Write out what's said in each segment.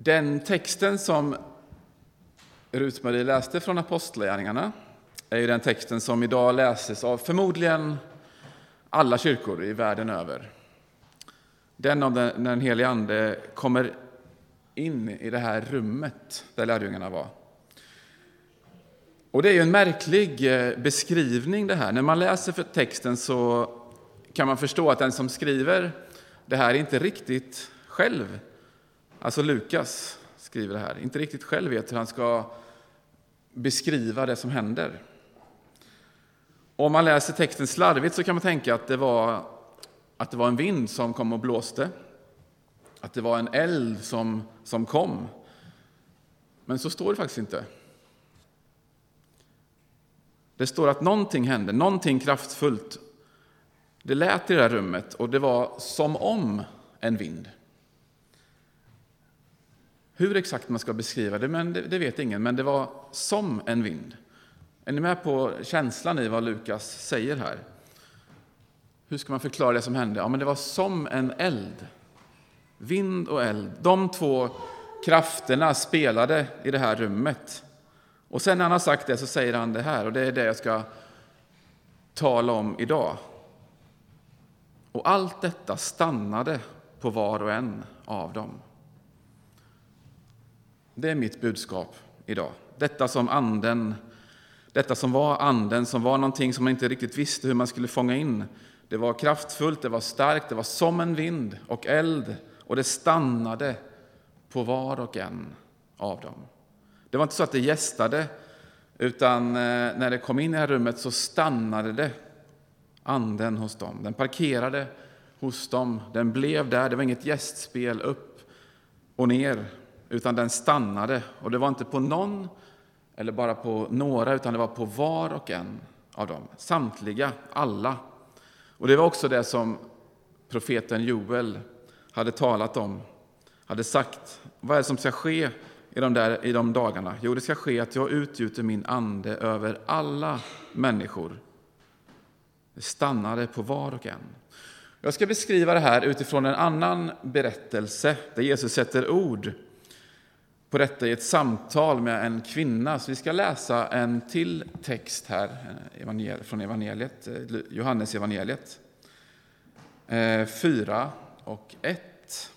Den texten som Rut-Marie läste från Apostlagärningarna är ju den texten som idag läses av förmodligen alla kyrkor i världen över. Den om den, den helige Ande kommer in i det här rummet där lärjungarna var. Och det är ju en märklig eh, beskrivning det här. När man läser för texten så kan man förstå att den som skriver det här inte riktigt själv, alltså Lukas skriver det här, inte riktigt själv vet hur han ska beskriva det som händer. Om man läser texten slarvigt så kan man tänka att det var, att det var en vind som kom och blåste, att det var en eld som, som kom. Men så står det faktiskt inte. Det står att någonting hände, någonting kraftfullt. Det lät i det här rummet och det var som om en vind. Hur exakt man ska beskriva det, men det, det, vet ingen, men det var som en vind. Är ni med på känslan i vad Lukas säger här? Hur ska man förklara det som hände? Ja, men det var som en eld. Vind och eld, de två krafterna spelade i det här rummet. Och sen när han har sagt det så säger han det här, och det är det jag ska tala om idag. Och allt detta stannade på var och en av dem. Det är mitt budskap idag. Detta som anden, detta som var anden, som var någonting som man inte riktigt visste hur man skulle fånga in. Det var kraftfullt, det var starkt, det var som en vind och eld och det stannade på var och en av dem. Det var inte så att det gästade, utan eh, när det kom in i det här rummet så stannade det anden hos dem. Den parkerade hos dem, den blev där. Det var inget gästspel upp och ner, utan den stannade. Och det var inte på någon eller bara på några, utan det var på var och en av dem. Samtliga, alla. Och det var också det som profeten Joel hade talat om, hade sagt. Vad är det som ska ske i de, där, i de dagarna? Jo, det ska ske att jag utgjuter min ande över alla människor. Det stannade på var och en. Jag ska beskriva det här utifrån en annan berättelse där Jesus sätter ord på detta i ett samtal med en kvinna. Så vi ska läsa en till text här eh, från evangeliet, eh, Johannes evangeliet eh, 4 och 1.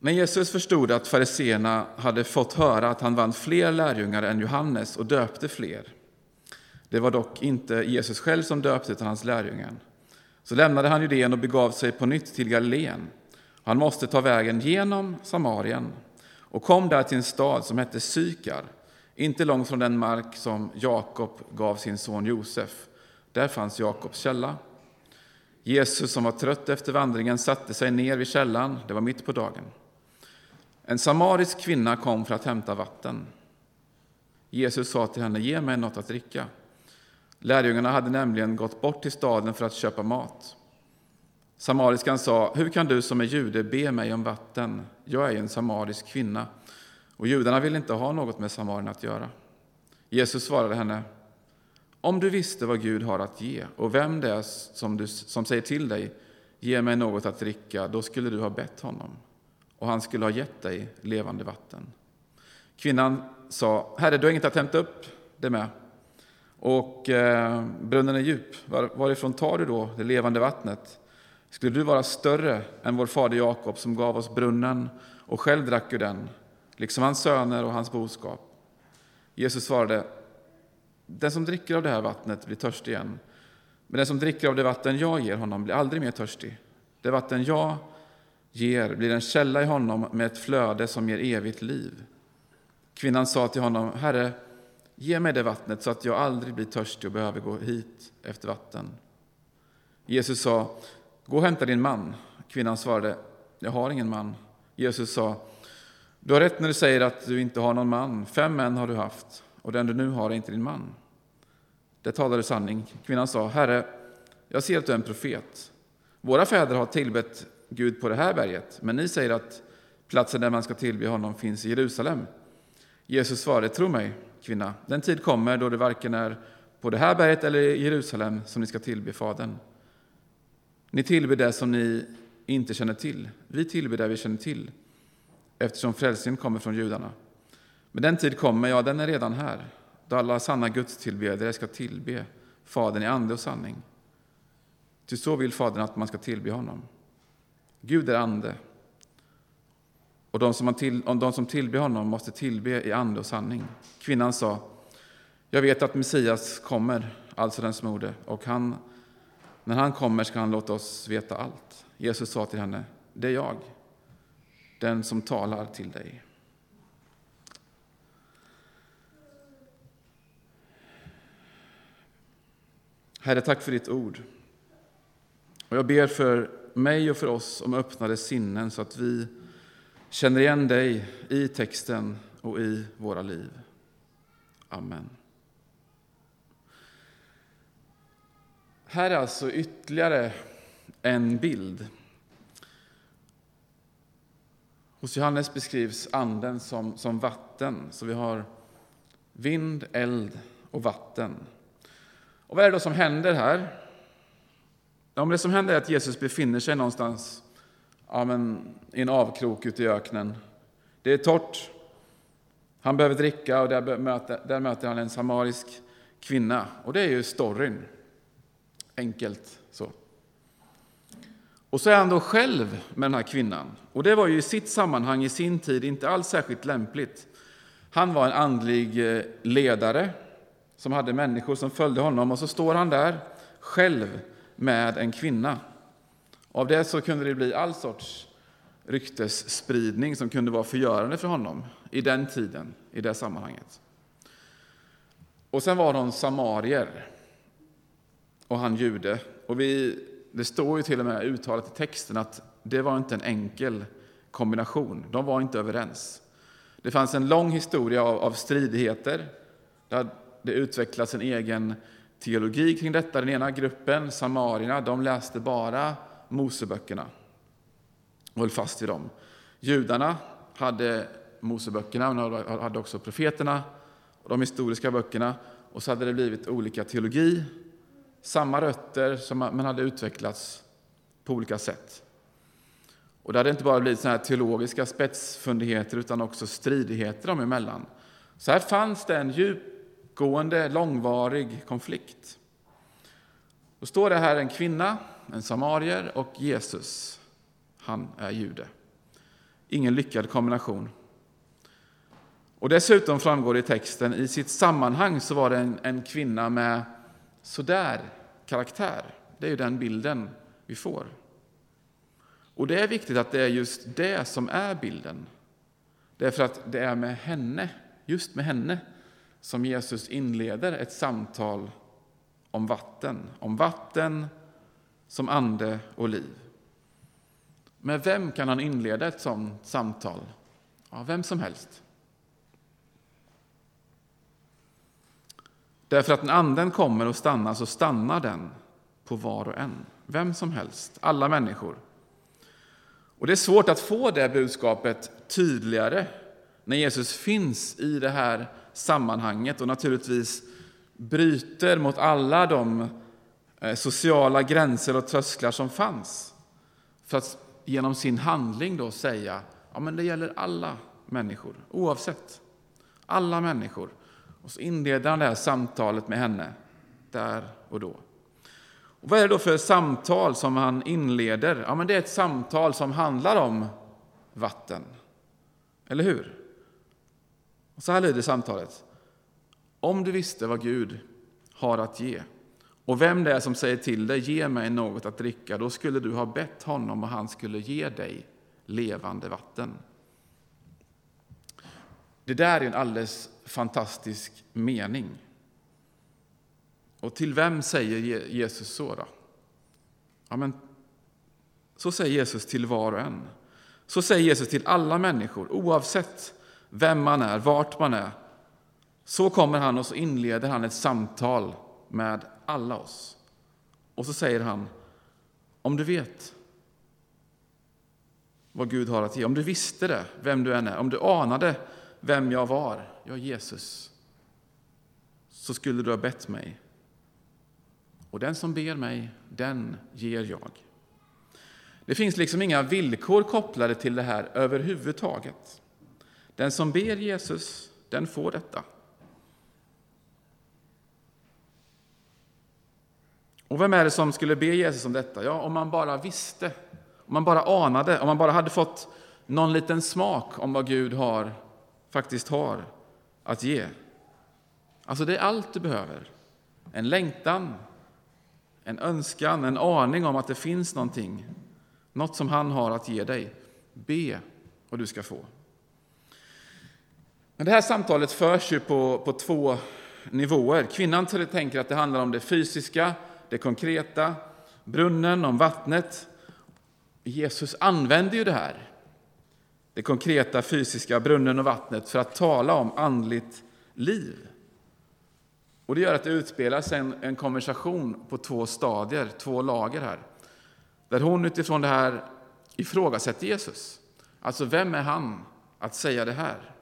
När Jesus förstod att fariseerna hade fått höra att han vann fler lärjungar än Johannes och döpte fler, det var dock inte Jesus själv som döpte utan hans lärjungar, så lämnade han Judeen och begav sig på nytt till Galileen. Han måste ta vägen genom Samarien och kom där till en stad som hette Sykar, inte långt från den mark som Jakob gav sin son Josef. Där fanns Jakobs källa. Jesus, som var trött efter vandringen, satte sig ner vid källan. Det var mitt på dagen. En samarisk kvinna kom för att hämta vatten. Jesus sa till henne, ge mig något att dricka. Lärjungarna hade nämligen gått bort till staden för att köpa mat. Samariskan sa, hur kan du som är jude be mig om vatten? Jag är ju en samarisk kvinna. Och judarna vill inte ha något med samarierna att göra. Jesus svarade henne, om du visste vad Gud har att ge och vem det är som, du, som säger till dig, ge mig något att dricka, då skulle du ha bett honom och han skulle ha gett dig levande vatten. Kvinnan sa, Herre, du har inget att hämta upp det med. Och eh, brunnen är djup. Var, varifrån tar du då det levande vattnet? Skulle du vara större än vår fader Jakob som gav oss brunnen och själv drack ur den, liksom hans söner och hans boskap? Jesus svarade, den som dricker av det här vattnet blir törstig igen. Men den som dricker av det vatten jag ger honom blir aldrig mer törstig. Det vatten jag ger blir en källa i honom med ett flöde som ger evigt liv. Kvinnan sa till honom, Herre, ge mig det vattnet så att jag aldrig blir törstig och behöver gå hit efter vatten. Jesus sa, gå och hämta din man. Kvinnan svarade, jag har ingen man. Jesus sa, du har rätt när du säger att du inte har någon man. Fem män har du haft och den du nu har är inte din man. Det talade sanning. Kvinnan sa, Herre, jag ser att du är en profet. Våra fäder har tillbett Gud på det här berget, men ni säger att platsen där man ska tillbe honom finns i Jerusalem. Jesus svarade, tro mig, kvinna, den tid kommer då det varken är på det här berget eller i Jerusalem som ni ska tillbe Fadern. Ni tillber det som ni inte känner till. Vi tillber det vi känner till, eftersom frälsningen kommer från judarna. Men den tid kommer, ja, den är redan här, då alla sanna gudstillbedjare ska tillbe Fadern i ande och sanning. Ty så vill Fadern att man ska tillbe honom. Gud är ande, och de som, till, de som tillber honom måste tillbe i ande och sanning. Kvinnan sa, jag vet att Messias kommer, alltså den smorde, och han, när han kommer ska han låta oss veta allt. Jesus sa till henne, det är jag, den som talar till dig. Herre, tack för ditt ord. Och jag ber för mig och för oss om öppnade sinnen så att vi känner igen dig i texten och i våra liv. Amen. Här är alltså ytterligare en bild. Hos Johannes beskrivs anden som, som vatten, så vi har vind, eld och vatten. Och vad är det då som händer här? Ja, det som händer är att Jesus befinner sig någonstans ja, men, i en avkrok ute i öknen. Det är torrt. Han behöver dricka och där möter, där möter han en samarisk kvinna. Och det är ju storyn. Enkelt så. Och så är han då själv med den här kvinnan. Och det var ju i sitt sammanhang, i sin tid, inte alls särskilt lämpligt. Han var en andlig eh, ledare som hade människor som följde honom och så står han där själv med en kvinna. Av det så kunde det bli all sorts ryktesspridning som kunde vara förgörande för honom i den tiden, i det sammanhanget. Och sen var de samarier och han jude. Och vi, det står ju till och med uttalat i texten att det var inte en enkel kombination. De var inte överens. Det fanns en lång historia av, av stridigheter. Det, det utvecklats en egen teologi kring detta. Den ena gruppen, samarierna, de läste bara Moseböckerna och höll fast vid dem. Judarna hade Moseböckerna, men hade också profeterna och de historiska böckerna. Och så hade det blivit olika teologi, samma rötter, men hade utvecklats på olika sätt. Och det hade inte bara blivit såna teologiska spetsfundigheter utan också stridigheter dem emellan. Så här fanns det en djupgående, långvarig konflikt. Då står det här en kvinna en samarier och Jesus, han är jude. Ingen lyckad kombination. Och dessutom framgår det i texten, i sitt sammanhang så var det en, en kvinna med sådär karaktär. Det är ju den bilden vi får. Och det är viktigt att det är just det som är bilden. Därför att det är med henne, just med henne, som Jesus inleder ett samtal om vatten. Om vatten som ande och liv. Med vem kan han inleda ett sådant samtal? Ja, vem som helst. Därför att när anden kommer och stannar så stannar den på var och en. Vem som helst, alla människor. Och Det är svårt att få det budskapet tydligare när Jesus finns i det här sammanhanget och naturligtvis bryter mot alla de eh, sociala gränser och trösklar som fanns. För att genom sin handling då säga ja men det gäller alla människor, oavsett. Alla människor. Och så inleder han det här samtalet med henne, där och då. Och vad är det då för samtal som han inleder? Ja, men det är ett samtal som handlar om vatten. Eller hur? Och så här lyder samtalet. Om du visste vad Gud har att ge och vem det är som säger till dig, ge mig något att dricka, då skulle du ha bett honom och han skulle ge dig levande vatten. Det där är en alldeles fantastisk mening. Och till vem säger Jesus så då? Ja, men, så säger Jesus till var och en. Så säger Jesus till alla människor, oavsett vem man är, vart man är. Så kommer han och så inleder han ett samtal med alla oss. Och så säger han, om du vet vad Gud har att ge, om du visste det, vem du än är, om du anade vem jag var, Ja, Jesus, så skulle du ha bett mig. Och den som ber mig, den ger jag. Det finns liksom inga villkor kopplade till det här överhuvudtaget. Den som ber Jesus, den får detta. Och vem är det som skulle be Jesus om detta? Ja, om man bara visste, om man bara anade, om man bara hade fått någon liten smak om vad Gud har, faktiskt har att ge. Alltså, det är allt du behöver. En längtan, en önskan, en aning om att det finns någonting, något som han har att ge dig. Be och du ska få. Men det här samtalet förs ju på, på två nivåer. Kvinnan tänker att det handlar om det fysiska, det konkreta, brunnen, om vattnet. Jesus använder ju det här, det konkreta, fysiska, brunnen och vattnet, för att tala om andligt liv. Och Det gör att det utspelas en, en konversation på två stadier, två lager här. Där hon utifrån det här ifrågasätter Jesus. Alltså, vem är han att säga det här?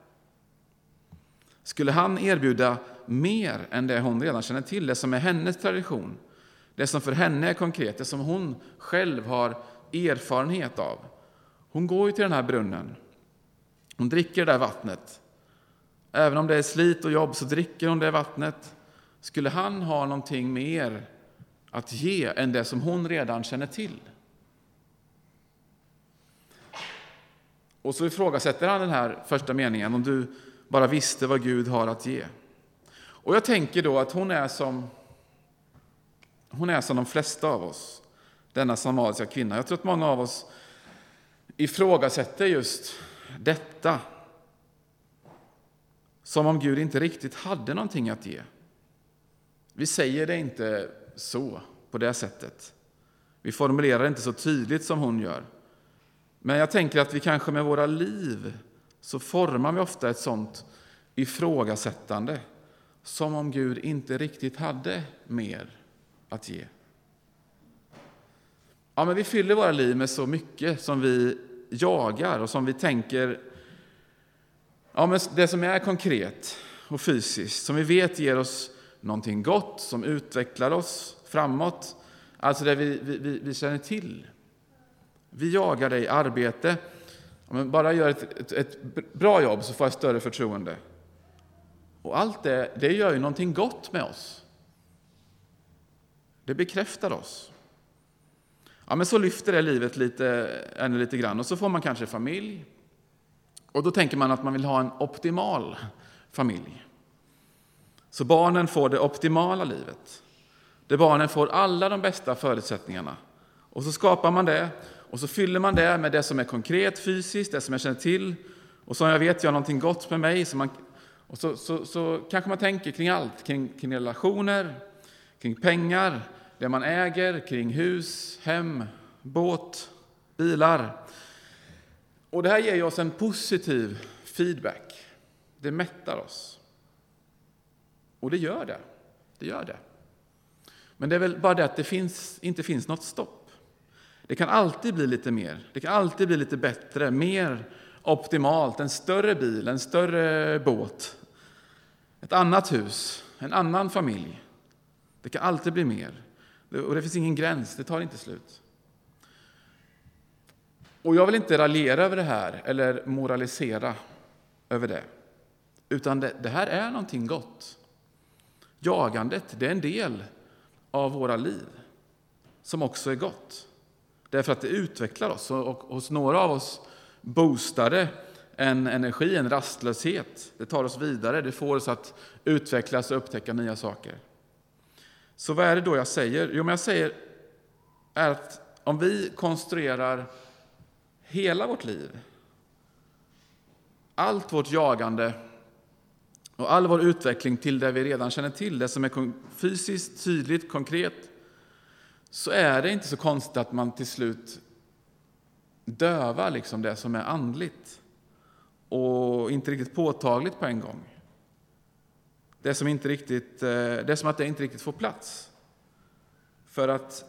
Skulle han erbjuda mer än det hon redan känner till, det som är hennes tradition, det som för henne är konkret, det som hon själv har erfarenhet av? Hon går ju till den här brunnen. Hon dricker det där vattnet. Även om det är slit och jobb så dricker hon det vattnet. Skulle han ha någonting mer att ge än det som hon redan känner till? Och så ifrågasätter han den här första meningen, om du bara visste vad Gud har att ge. Och jag tänker då att hon är som, hon är som de flesta av oss, denna samariska kvinna. Jag tror att många av oss ifrågasätter just detta. Som om Gud inte riktigt hade någonting att ge. Vi säger det inte så, på det sättet. Vi formulerar det inte så tydligt som hon gör. Men jag tänker att vi kanske med våra liv så formar vi ofta ett sånt ifrågasättande som om Gud inte riktigt hade mer att ge. Ja, men vi fyller våra liv med så mycket som vi jagar och som vi tänker ja, men det som är konkret och fysiskt, som vi vet ger oss någonting gott, som utvecklar oss framåt, alltså det vi, vi, vi känner till. Vi jagar dig i arbete. Om jag bara gör ett, ett, ett, bra jobb så får jag större förtroende. Och allt det, det gör ju någonting gott med oss. Det bekräftar oss. Ja, men så lyfter det livet lite, eh, ännu lite grann och så får man kanske familj. Och då tänker man att man vill ha en optimal familj. Så barnen får det optimala livet. Där barnen får alla de bästa förutsättningarna. Och så skapar man det och så fyller man det med det som är konkret fysiskt, det som jag känner till. Och så jag vet gör någonting gott med mig. Så man, och så, så, så kanske man tänker kring allt, kring, kring relationer, kring pengar, det man äger, kring hus, hem, båt, bilar. Och det här ger oss en positiv feedback. Det mättar oss. Och det gör det. Det gör det. Men det är väl bara det att det finns, inte finns något stopp. Det kan alltid bli lite mer, det kan alltid bli lite bättre, mer optimalt, en större bil, en större båt, ett annat hus, en annan familj. Det kan alltid bli mer. Och det finns ingen gräns, det tar inte slut. Och jag vill inte raljera över det här eller moralisera över det. Utan det, det här är någonting gott. Jagandet, det är en del av våra liv som också är gott. Därför att det utvecklar oss och hos några av oss boostar det en energi, en rastlöshet. Det tar oss vidare, det får oss att utvecklas och upptäcka nya saker. Så vad är det då jag säger? Jo, men jag säger är att om vi konstruerar hela vårt liv, allt vårt jagande och all vår utveckling till det vi redan känner till, det som är fysiskt, tydligt, konkret, så är det inte så konstigt att man till slut dövar liksom det som är andligt och inte riktigt påtagligt på en gång. Det, som inte riktigt, eh, det är som att det inte riktigt får plats. För att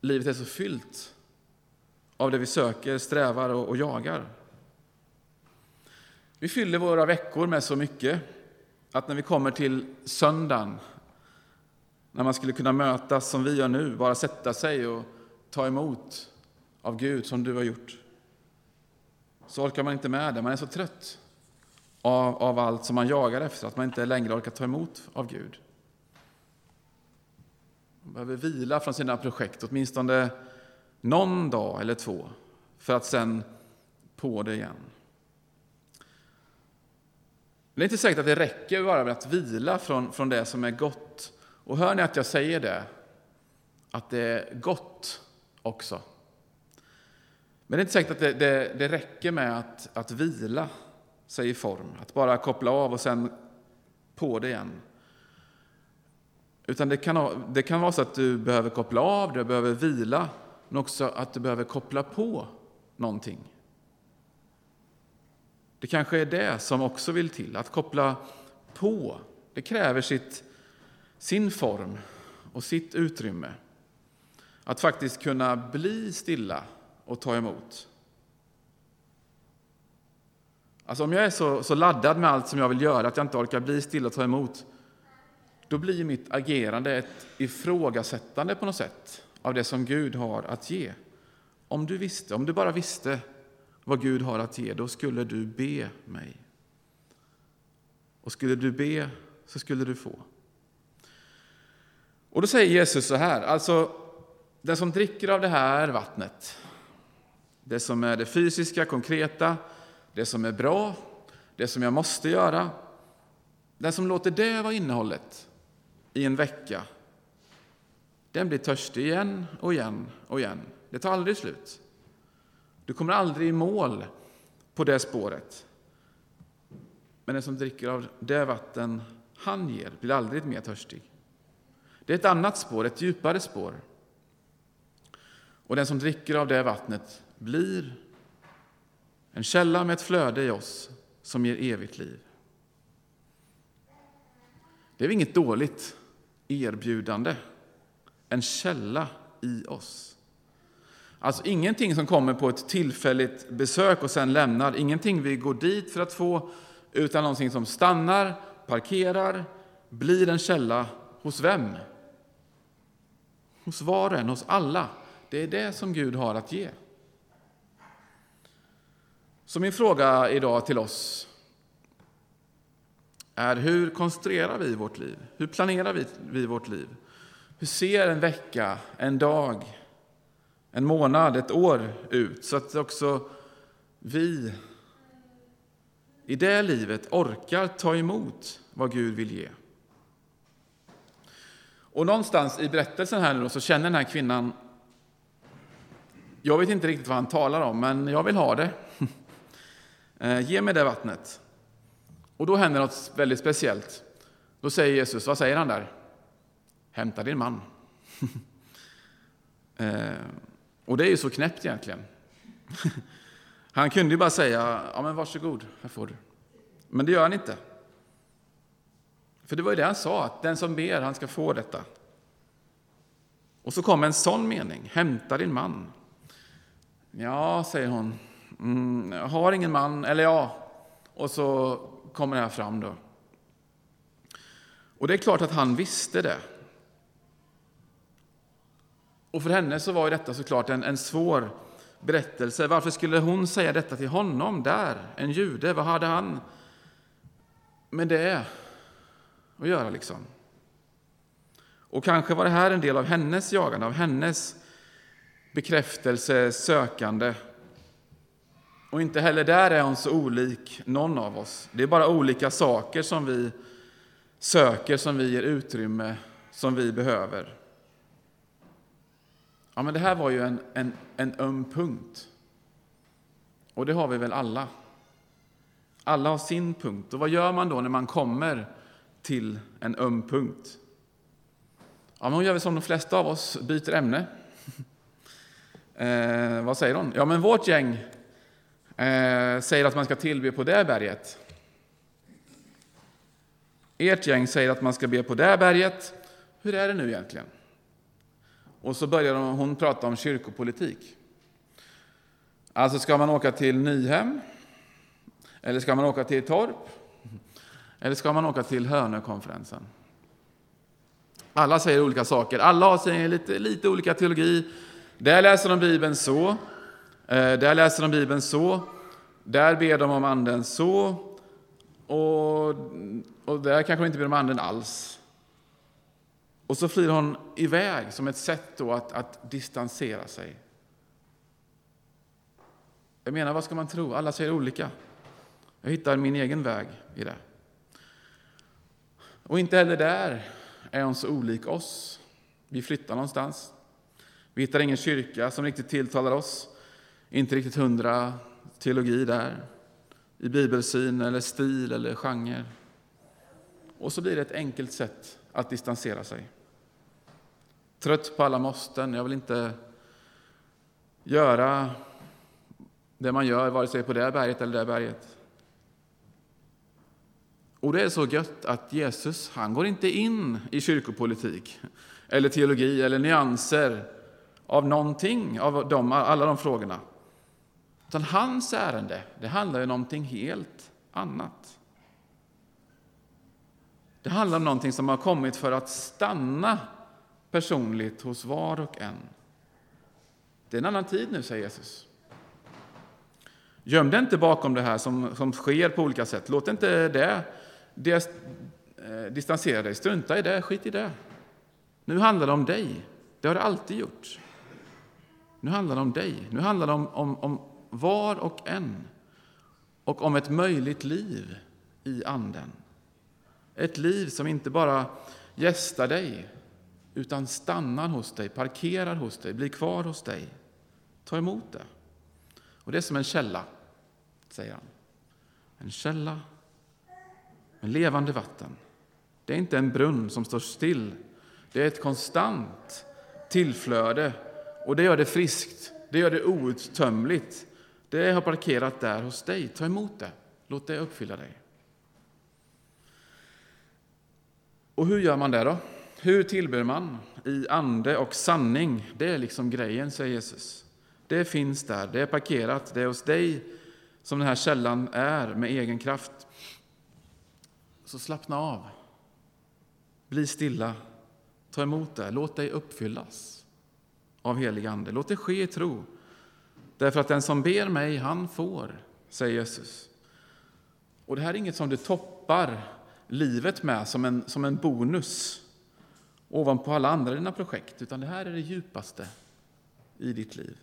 livet är så fyllt av det vi söker, strävar och, och jagar. Vi fyller våra veckor med så mycket att när vi kommer till söndagen, när man skulle kunna mötas som vi gör nu, bara sätta sig och ta emot av Gud som du har gjort. Så orkar man inte med det, man är så trött av, av allt som man jagar efter att man inte längre orkar ta emot av Gud. Man behöver vila från sina projekt åtminstone någon dag eller två för att sen på det igen. Det är inte säkert att det räcker bara med att vila från, från det som är gott. Och hör ni att jag säger det? Att det är gott också. Men det är inte säkert att det, det, det räcker med att, att vila sig i form, att bara koppla av och sen på det igen. Utan det kan, det kan vara så att du behöver koppla av, du behöver vila, men också att du behöver koppla på någonting. Det kanske är det som också vill till, att koppla på. Det kräver sitt, sin form och sitt utrymme. Att faktiskt kunna bli stilla och ta emot. Alltså om jag är så, så laddad med allt som jag vill göra att jag inte orkar bli stilla och ta emot, då blir mitt agerande ett ifrågasättande på något sätt av det som Gud har att ge. Om du visste, om du bara visste vad Gud har att ge, då skulle du be mig. Och skulle du be, så skulle du få. Och då säger Jesus så här, alltså den som dricker av det här vattnet, det som är det fysiska, konkreta, det som är bra, det som jag måste göra, den som låter det vara innehållet i en vecka, den blir törstig igen och igen och igen. Det tar aldrig slut. Du kommer aldrig i mål på det spåret. Men den som dricker av det vatten han ger blir aldrig mer törstig. Det är ett annat spår, ett djupare spår. Och den som dricker av det vattnet blir en källa med ett flöde i oss som ger evigt liv. Det är inget dåligt erbjudande. En källa i oss. Alltså ingenting som kommer på ett tillfälligt besök och sen lämnar, ingenting vi går dit för att få, utan någonting som stannar, parkerar, blir en källa hos vem? Hos var och en, hos alla. Det är det som Gud har att ge. Så min fråga idag till oss är hur konstruerar vi vårt liv? Hur planerar vi vårt liv? Hur ser en vecka, en dag, en månad, ett år ut så att också vi i det livet orkar ta emot vad Gud vill ge. Och någonstans i berättelsen här nu så känner den här kvinnan, jag vet inte riktigt vad han talar om, men jag vill ha det. Eh, ge mig det vattnet. Och då händer något väldigt speciellt. Då säger Jesus, vad säger han där? Hämta din man. Eh, och det är ju så knäppt egentligen. Han kunde ju bara säga, ja men varsågod, här får du. Men det gör han inte. För det var ju det han sa, att den som ber, han ska få detta. Och så kom en sån mening, hämta din man. Ja, säger hon, mm, jag har ingen man, eller ja. Och så kommer det här fram då. Och det är klart att han visste det. Och för henne så var detta såklart en, en svår berättelse. Varför skulle hon säga detta till honom där, en jude? Vad hade han med det att göra liksom? Och kanske var det här en del av hennes jagande, av hennes bekräftelse, sökande. Och inte heller där är hon så olik någon av oss. Det är bara olika saker som vi söker, som vi ger utrymme, som vi behöver. Ja, men det här var ju en, en, en öm punkt. Och det har vi väl alla. Alla har sin punkt. Och vad gör man då när man kommer till en öm punkt? Ja, men hon gör väl som de flesta av oss, byter ämne. eh, vad säger hon? Ja, men vårt gäng eh, säger att man ska tillbe på det berget. Ert gäng säger att man ska be på det berget. Hur är det nu egentligen? Och så börjar hon prata om kyrkopolitik. Alltså, ska man åka till Nyhem? Eller ska man åka till Torp? Eller ska man åka till Hönökonferensen? Alla säger olika saker. Alla har lite, lite olika teologi. Där läser de Bibeln så, Eh, där läser de Bibeln så, där ber de om anden så, och, och där kanske de inte ber om anden alls. Och så flyr hon iväg som ett sätt då att, att distansera sig. Jag menar, vad ska man tro? Alla säger olika. Jag hittar min egen väg i det. Och inte heller där är hon så olik oss. Vi flyttar någonstans. Vi hittar ingen kyrka som riktigt tilltalar oss. Inte riktigt hundra teologi där, i bibelsyn eller stil eller genre. Och så blir det ett enkelt sätt att distansera sig. Trött på alla måsten, jag vill inte göra det man gör, vare sig på det berget eller det berget. Och det är så gött att Jesus, han går inte in i kyrkopolitik eller teologi eller nyanser av någonting av de, alla de frågorna. Utan hans ärende, det handlar om någonting helt annat. Det handlar om någonting som har kommit för att stanna personligt hos var och en. Det är en annan tid nu, säger Jesus. Göm dig inte bakom det här som, som sker på olika sätt. Låt inte det, det eh, distansera dig. Strunta i det, skit i det. Nu handlar det om dig. Det har det alltid gjort. Nu handlar det om dig. Nu handlar det om, om, om var och en och om ett möjligt liv i Anden. Ett liv som inte bara gästar dig utan stannar hos dig, parkerar hos dig, blir kvar hos dig. Ta emot det. Och det är som en källa, säger han. En källa med levande vatten. Det är inte en brunn som står still. Det är ett konstant tillflöde och det gör det friskt, det gör det outtömligt. Det har parkerat där hos dig. Ta emot det. Låt det uppfylla dig. Och hur gör man det då? Hur tillber man i ande och sanning? Det är liksom grejen, säger Jesus. Det finns där, det är parkerat, det är hos dig som den här källan är med egen kraft. Så slappna av. Bli stilla. Ta emot det. Låt dig uppfyllas av helig Ande. Låt det ske i tro. Därför att den som ber mig, han får, säger Jesus. Och det här är inget som du toppar livet med som en, som en bonus ovanpå alla andra dina projekt, utan det här är det djupaste i ditt liv.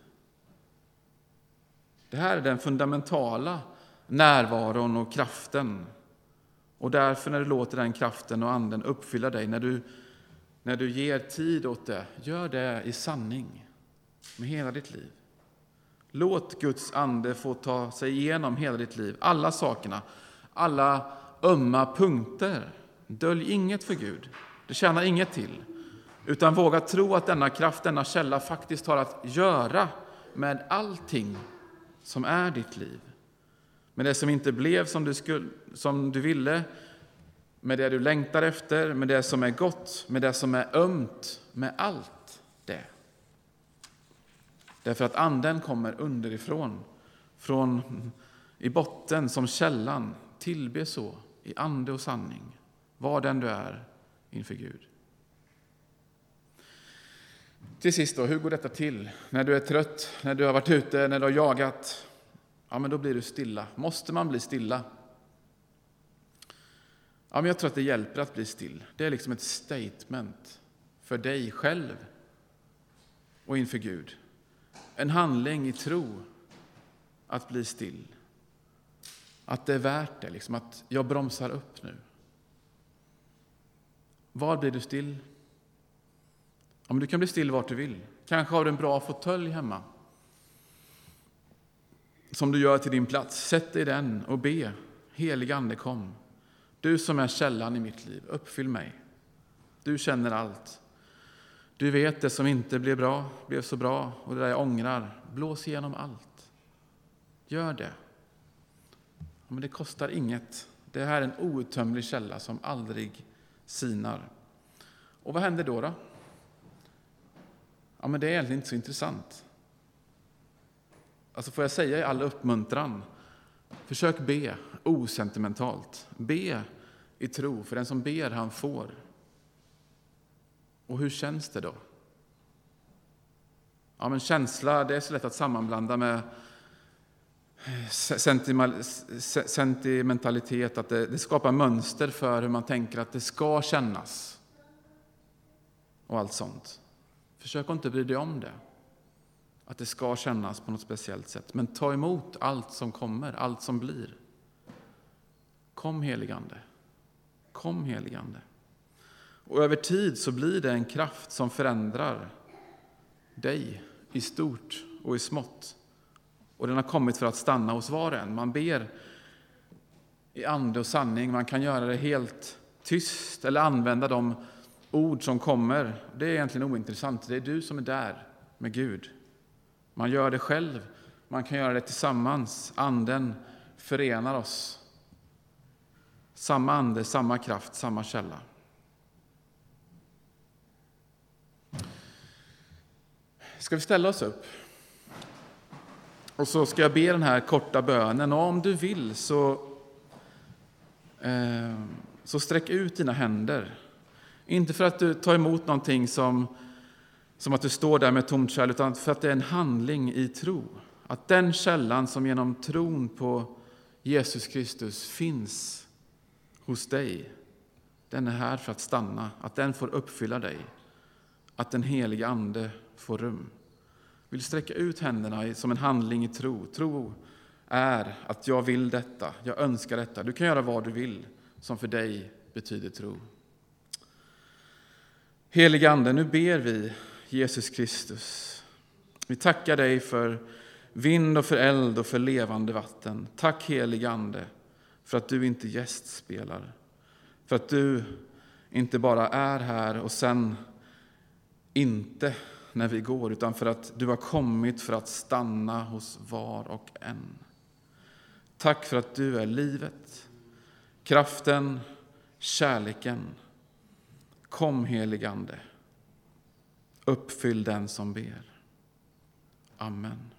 Det här är den fundamentala närvaron och kraften. Och därför när du låter den kraften och anden uppfylla dig, när du, när du ger tid åt det, gör det i sanning med hela ditt liv. Låt Guds ande få ta sig igenom hela ditt liv, alla sakerna, alla ömma punkter. Dölj inget för Gud, det tjänar inget till. Utan våga tro att denna kraft, denna källa faktiskt har att göra med allting som är ditt liv. Med det som inte blev som du, skulle, som du ville, med det du längtar efter, med det som är gott, med det som är ömt, med allt det. Därför att anden kommer underifrån, från i botten som källan. Tillbe så i ande och sanning, var den du är inför Gud. Till sist, då, hur går detta till? När du är trött, när du har varit ute, när du har jagat, ja, men då blir du stilla. Måste man bli stilla? Ja, men jag tror att det hjälper att bli still. Det är liksom ett statement för dig själv och inför Gud. En handling i tro att bli still. Att det är värt det, liksom att jag bromsar upp nu. Var blir du still? Ja, men du kan bli still vart du vill. Kanske har du en bra fåtölj hemma som du gör till din plats. Sätt dig i den och be. Helig Ande, kom. Du som är källan i mitt liv, uppfyll mig. Du känner allt. Du vet det som inte blev bra, blev så bra och det där jag ångrar. Blås igenom allt. Gör det. Men det kostar inget. Det här är en outtömlig källa som aldrig sinar. Och vad händer då? då? Ja, men det är egentligen inte så intressant. Alltså får jag säga i all uppmuntran, försök be osentimentalt. Be i tro, för den som ber han får. Och hur känns det då? Ja, men känsla det är så lätt att sammanblanda med eh, sentimentalitet, att det, det skapar mönster för hur man tänker att det ska kännas. Och allt sånt. Försök inte bry dig om det. Att det ska kännas på något speciellt sätt. Men ta emot allt som kommer, allt som blir. Kom heligande. Kom heligande. Och över tid så blir det en kraft som förändrar dig i stort och i smått. Och den har kommit för att stanna hos var och en. Man ber i ande och sanning. Man kan göra det helt tyst eller använda de ord som kommer. Det är egentligen ointressant. Det är du som är där med Gud. Man gör det själv. Man kan göra det tillsammans. Anden förenar oss. Samma ande, samma kraft, samma källa. Ska vi ställa oss upp? Och så ska jag be den här korta bönen. Och om du vill så, eh, så sträck ut dina händer. Inte för att du tar emot någonting som, som att du står där med tomt kärl, utan för att det är en handling i tro. Att den källan som genom tron på Jesus Kristus finns hos dig, den är här för att stanna, att den får uppfylla dig. Att den helige Ande får rum. Vill sträcka ut händerna som en handling i tro. Tro är att jag vill detta, jag önskar detta. Du kan göra vad du vill som för dig betyder tro. Helige Ande, nu ber vi Jesus Kristus. Vi tackar dig för vind och för eld och för levande vatten. Tack helige Ande för att du inte gästspelar. För att du inte bara är här och sen inte när vi går, utan för att du har kommit för att stanna hos var och en. Tack för att du är livet, kraften, kärleken. Kom heligande. Uppfyll den som ber. Amen.